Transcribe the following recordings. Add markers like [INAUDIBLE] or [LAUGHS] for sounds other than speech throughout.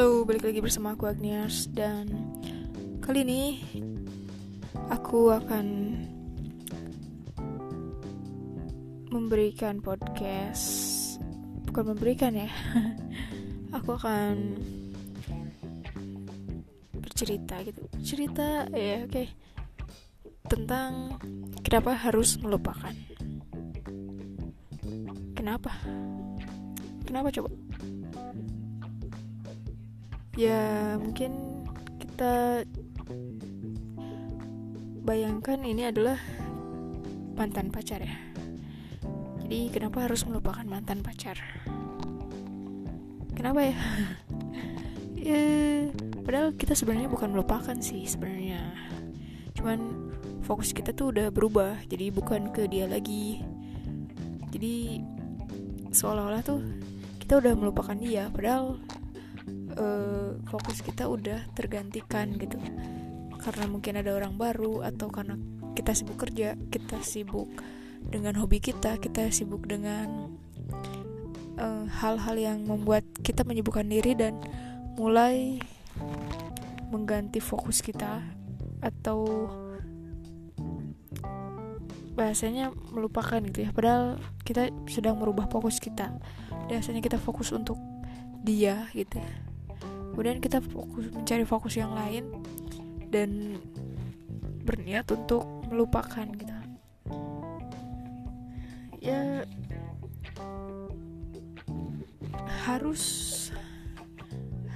Halo, balik lagi bersama aku Agnias dan kali ini aku akan memberikan podcast bukan memberikan ya. [LAUGHS] aku akan bercerita gitu. Cerita ya, oke. Okay. Tentang kenapa harus melupakan. Kenapa? Kenapa coba? Ya mungkin kita bayangkan ini adalah mantan pacar ya. Jadi kenapa harus melupakan mantan pacar? Kenapa ya? [LAUGHS] Ya padahal kita sebenarnya bukan melupakan sih sebenarnya. Cuman fokus kita tuh udah berubah jadi bukan ke dia lagi. Jadi seolah-olah tuh kita udah melupakan dia padahal uh, fokus kita udah tergantikan gitu. Karena mungkin ada orang baru atau karena kita sibuk kerja kita sibuk dengan hobi kita kita sibuk dengan eh, hal-hal uh, yang membuat kita menyibukkan diri dan mulai mengganti fokus kita atau bahasanya melupakan gitu ya. Padahal kita sedang merubah fokus kita. Biasanya kita fokus untuk dia gitu ya kemudian kita fokus mencari fokus yang lain dan berniat untuk melupakan gitu ya harus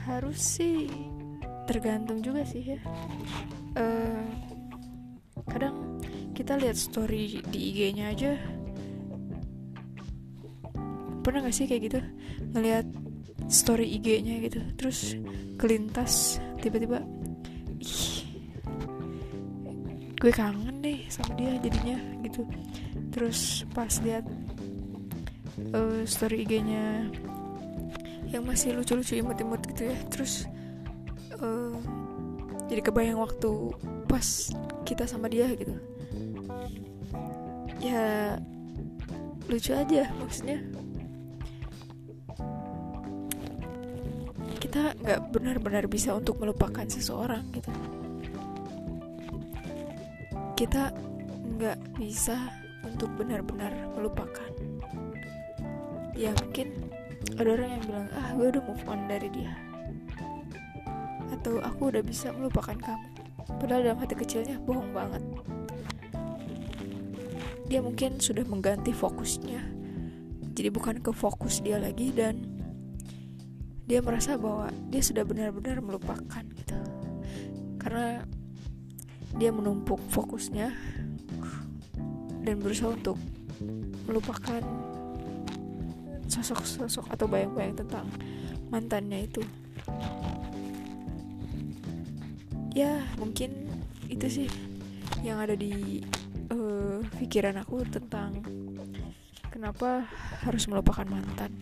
harus sih tergantung juga sih ya. Uh, kadang kita lihat story di IG-nya aja. Pernah gak sih kayak gitu? Ngelihat story IG-nya gitu. Terus kelintas tiba-tiba ih gue kangen deh sama dia jadinya gitu. Terus pas lihat uh, story IG-nya yang masih lucu-lucu imut-imut gitu ya. Terus uh, jadi kebayang waktu pas kita sama dia gitu. Ya lucu aja maksudnya kita nggak benar-benar bisa untuk melupakan seseorang gitu. Kita nggak bisa untuk benar-benar melupakan. Ya mungkin ada orang yang bilang ah gue udah move on dari dia. Atau aku udah bisa melupakan kamu. Padahal dalam hati kecilnya bohong banget. Dia mungkin sudah mengganti fokusnya. Jadi bukan ke fokus dia lagi dan dia merasa bahwa dia sudah benar-benar melupakan gitu. Karena dia menumpuk fokusnya dan berusaha untuk melupakan sosok-sosok atau bayang-bayang tentang mantannya itu. Ya mungkin itu sih yang ada di uh, pikiran aku tentang kenapa harus melupakan mantan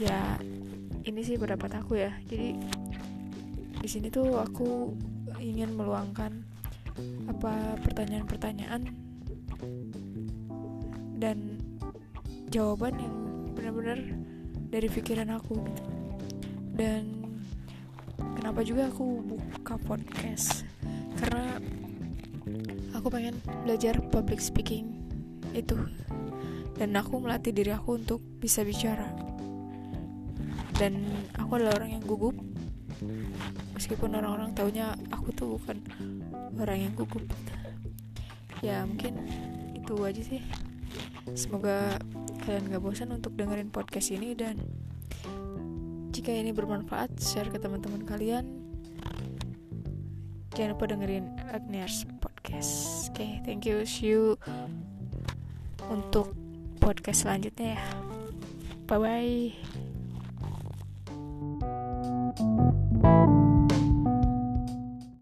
ya ini sih pendapat aku ya. Jadi di sini tuh aku ingin meluangkan apa pertanyaan-pertanyaan dan jawaban yang benar-benar dari pikiran aku. Gitu dan kenapa juga aku buka podcast? Karena aku pengen belajar public speaking itu. Dan aku melatih diri aku untuk bisa bicara dan aku adalah orang yang gugup. Meskipun orang-orang taunya aku tuh bukan orang yang gugup. Ya mungkin itu aja sih. Semoga kalian gak bosan untuk dengerin podcast ini dan jika ini bermanfaat share ke teman-teman kalian. Jangan lupa dengerin Agnes podcast. Oke okay, thank you. See you untuk podcast selanjutnya ya. Bye bye